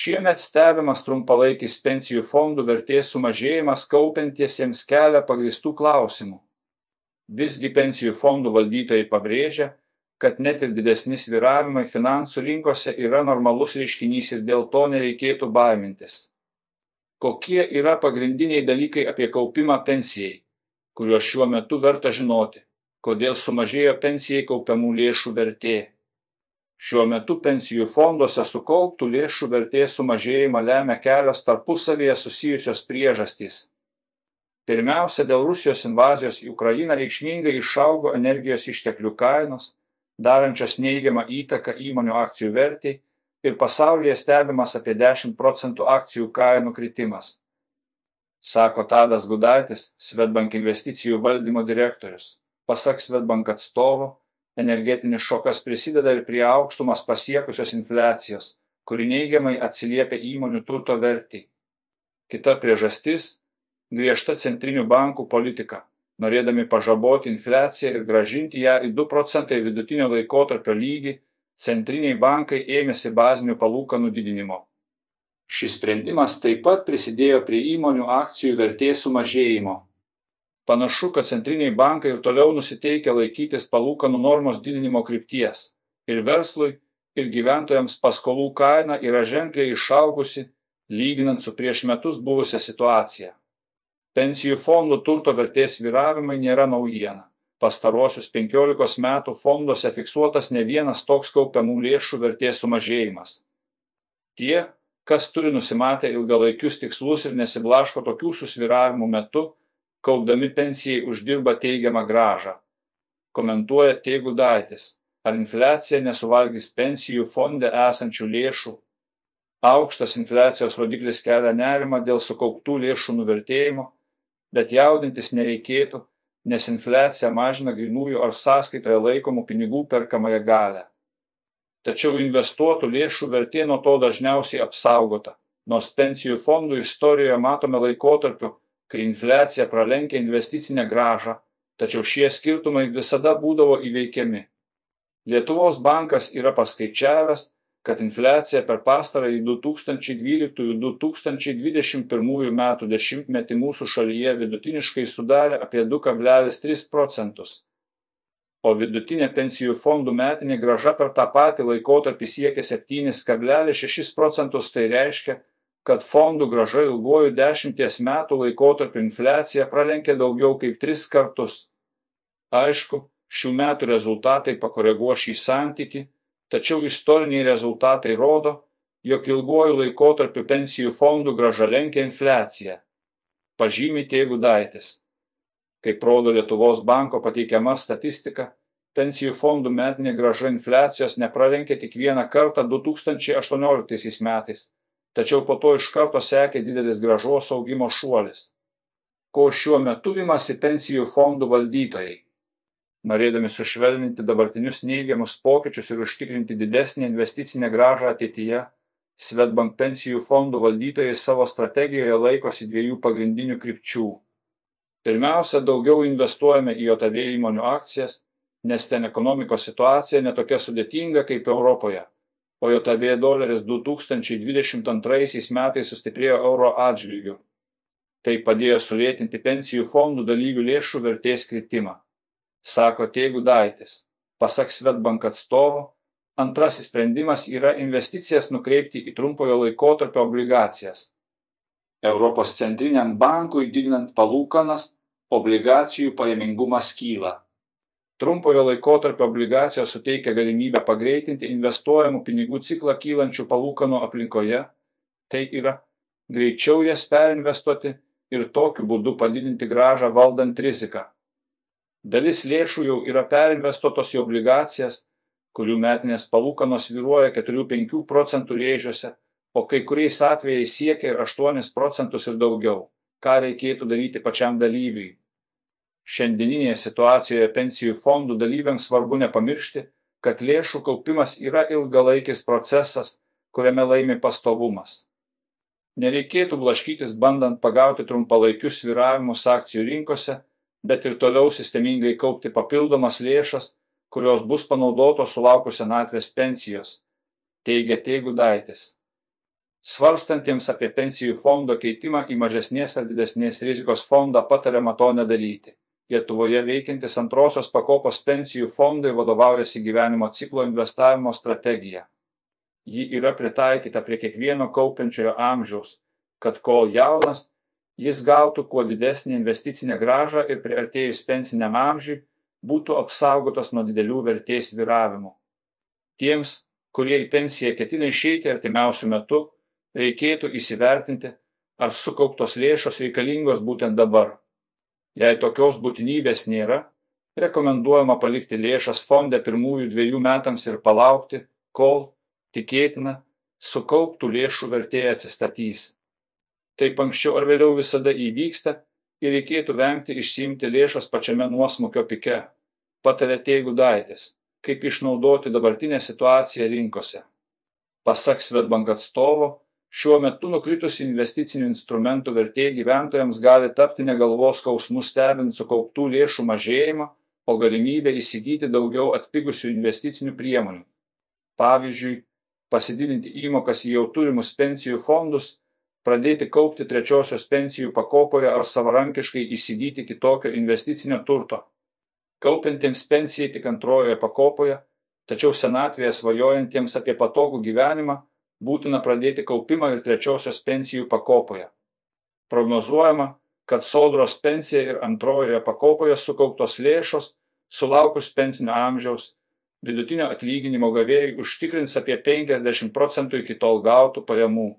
Šiemet stebimas trumpalaikis pensijų fondų vertės sumažėjimas kaupiantiesiems kelia pagristų klausimų. Visgi pensijų fondų valdytojai pabrėžia, kad net ir didesni sviravimai finansų rinkose yra normalus reiškinys ir dėl to nereikėtų baimintis. Kokie yra pagrindiniai dalykai apie kaupimą pensijai, kuriuos šiuo metu verta žinoti, kodėl sumažėjo pensijai kaupiamų lėšų vertė. Šiuo metu pensijų fonduose sukauptų lėšų vertės sumažėjimą lemia kelios tarpusavėje susijusios priežastys. Pirmiausia, dėl Rusijos invazijos į Ukrainą reikšmingai išaugo energijos išteklių kainos, darančios neigiamą įtaką įmonių akcijų vertei ir pasaulyje stebimas apie 10 procentų akcijų kainų kritimas. Sako Tadas Gudaitis, Svetbank investicijų valdymo direktorius. Pasak Svetbank atstovo, energetinis šokas prisideda ir prie aukštumas pasiekusios infliacijos, kuri neigiamai atsiliepia įmonių turto vertį. Kita priežastis - griežta centrinių bankų politika norėdami pažaboti infliaciją ir grąžinti ją į 2 procentai vidutinio laikotarpio lygį, centriniai bankai ėmėsi bazinių palūkanų didinimo. Šis sprendimas taip pat prisidėjo prie įmonių akcijų vertės sumažėjimo. Panašu, kad centriniai bankai ir toliau nusiteikia laikytis palūkanų normos didinimo krypties. Ir verslui, ir gyventojams paskolų kaina yra ženkliai išaugusi, lyginant su prieš metus buvusią situaciją. Pensijų fondų turto vertės svyravimai nėra naujiena. Pastaruosius 15 metų fonduose fiksuotas ne vienas toks kaupiamų lėšų vertės sumažėjimas. Tie, kas turi nusimatę ilgalaikius tikslus ir nesiblaško tokių susviravimų metu, kaupdami pensijai uždirba teigiamą gražą. Komentuoja Teigudaitis, ar infliacija nesuvalgys pensijų fonde esančių lėšų. Aukštas infliacijos rodiklis kelia nerimą dėl sukauptų lėšų nuvertėjimo bet jaudintis nereikėtų, nes infliacija mažina grinųjų ar sąskaitoje laikomų pinigų perkamąją galę. Tačiau investuotų lėšų vertė nuo to dažniausiai apsaugota, nors pensijų fondų istorijoje matome laikotarpiu, kai infliacija pralenkia investicinę gražą, tačiau šie skirtumai visada būdavo įveikiami. Lietuvos bankas yra paskaičiavęs, kad infliacija per pastarąjį 2012-2021 metų dešimtmetį mūsų šalyje vidutiniškai sudarė apie 2,3 procentus, o vidutinė pensijų fondų metinė graža per tą patį laikotarpį siekia 7,6 procentus, tai reiškia, kad fondų graža ilguoju dešimties metų laikotarpį infliacija pralenkė daugiau kaip tris kartus. Aišku, šių metų rezultatai pakoreguo šį santyki tačiau istoriniai rezultatai rodo, jog ilguoju laikotarpiu pensijų fondų graža lenkia infliaciją. Pažymi Teigudaitis. Kaip rodo Lietuvos banko pateikiama statistika, pensijų fondų metinė graža infliacijos nepralenkė tik vieną kartą 2018 metais, tačiau po to iš karto sekė didelis gražos augimo šuolis. Ko šiuo metu imasi pensijų fondų valdytojai? norėdami sušvelninti dabartinius neigiamus pokyčius ir užtikrinti didesnę investicinę grąžą ateityje swedbank pensijų fondų valdytojai savo strategijoje laikosi dviejų pagrindinių krypčių pirmiausia daugiau investuojame į jav įmonių akcijas nes ten ekonomikos situacija ne tokia sudėtinga kaip europoje o jav doleris 2022 metais sustiprėjo euro atžvilgiu tai padėjo sulėtinti pensijų fondų dalyvių lėšų vertės kritimą sako Teigudaitis. Pasak Svetbank atstovo, antrasis sprendimas yra investicijas nukreipti į trumpojo laikotarpio obligacijas. Europos centriniam bankui didinant palūkanas, obligacijų pajamingumas kyla. Trumpojo laikotarpio obligacijos suteikia galimybę pagreitinti investuojamų pinigų ciklą kylančių palūkanų aplinkoje, tai yra greičiau jas perinvestuoti ir tokiu būdu padidinti gražą valdant riziką. Dalis lėšų jau yra perinvestuotos į obligacijas, kurių metinės palūkanos sviruoja 4-5 procentų rėžiuose, o kai kuriais atvejais siekia ir 8 procentus ir daugiau. Ką reikėtų daryti pačiam dalyviui? Šiandieninėje situacijoje pensijų fondų dalyviams svarbu nepamiršti, kad lėšų kaupimas yra ilgalaikis procesas, kuriame laimi pastovumas. Nereikėtų blaškytis bandant pagauti trumpalaikius sviravimus akcijų rinkose bet ir toliau sistemingai kaupti papildomas lėšas, kurios bus panaudotos sulaukus senatvės pensijos, teigia Teigudaitis. Svarstantiems apie pensijų fondo keitimą į mažesnės ar didesnės rizikos fondą patariama to nedaryti. Lietuvoje veikiantis antrosios pakopos pensijų fondai vadovaujasi gyvenimo ciklo investavimo strategija. Ji yra pritaikyta prie kiekvieno kaupiančiojo amžiaus, kad kol jaunas, jis gautų kuo didesnį investicinę gražą ir priartėjus pensiniam amžiui būtų apsaugotas nuo didelių vertės viravimų. Tiems, kurie į pensiją ketina išeiti artimiausių metų, reikėtų įsivertinti, ar sukauptos lėšos reikalingos būtent dabar. Jei tokios būtinybės nėra, rekomenduojama palikti lėšas fonde pirmųjų dviejų metams ir palaukti, kol, tikėtina, sukauptų lėšų vertė atsistatys. Taip anksčiau ar vėliau visada įvyksta ir reikėtų vengti išsiimti lėšas pačiame nuosmukio pike, patarė Teigudaitis, kaip išnaudoti dabartinę situaciją rinkose. Pasak Svetbank atstovo, Šiuo metu nukritusi investicinių instrumentų vertė gyventojams gali tapti negalvos skausmų stebint sukauptų lėšų mažėjimą, o galimybę įsigyti daugiau atpigusių investicinių priemonių. Pavyzdžiui, pasididinti įmokas į jau turimus pensijų fondus, pradėti kaupti trečiosios pensijų pakopoje ar savarankiškai įsigyti kitokio investicinio turto. Kaupiantiems pensijai tik antrojoje pakopoje, tačiau senatvėje svajojantiems apie patogų gyvenimą, būtina pradėti kaupimą ir trečiosios pensijų pakopoje. Prognozuojama, kad sodros pensija ir antrojoje pakopoje sukauptos lėšos, sulaukus pensinio amžiaus, vidutinio atlyginimo gavėjai užtikrins apie 50 procentų iki tol gautų pajamų.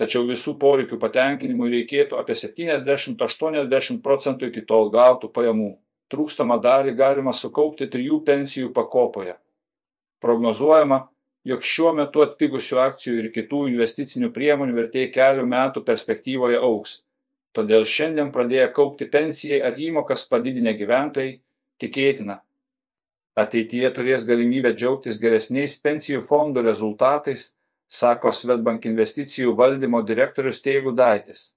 Tačiau visų poreikių patenkinimui reikėtų apie 70-80 procentų iki tol gautų pajamų. Trūkstamą dalį galima sukaupti trijų pensijų pakopoje. Prognozuojama, jog šiuo metu atpigusių akcijų ir kitų investicinių priemonių vertė kelių metų perspektyvoje auks. Todėl šiandien pradėję kaupti pensijai ar įmokas padidinę gyventojai tikėtina. Ateityje turės galimybę džiaugtis geresniais pensijų fondų rezultatais, sako Svetbank investicijų valdymo direktorius Teigudaitis.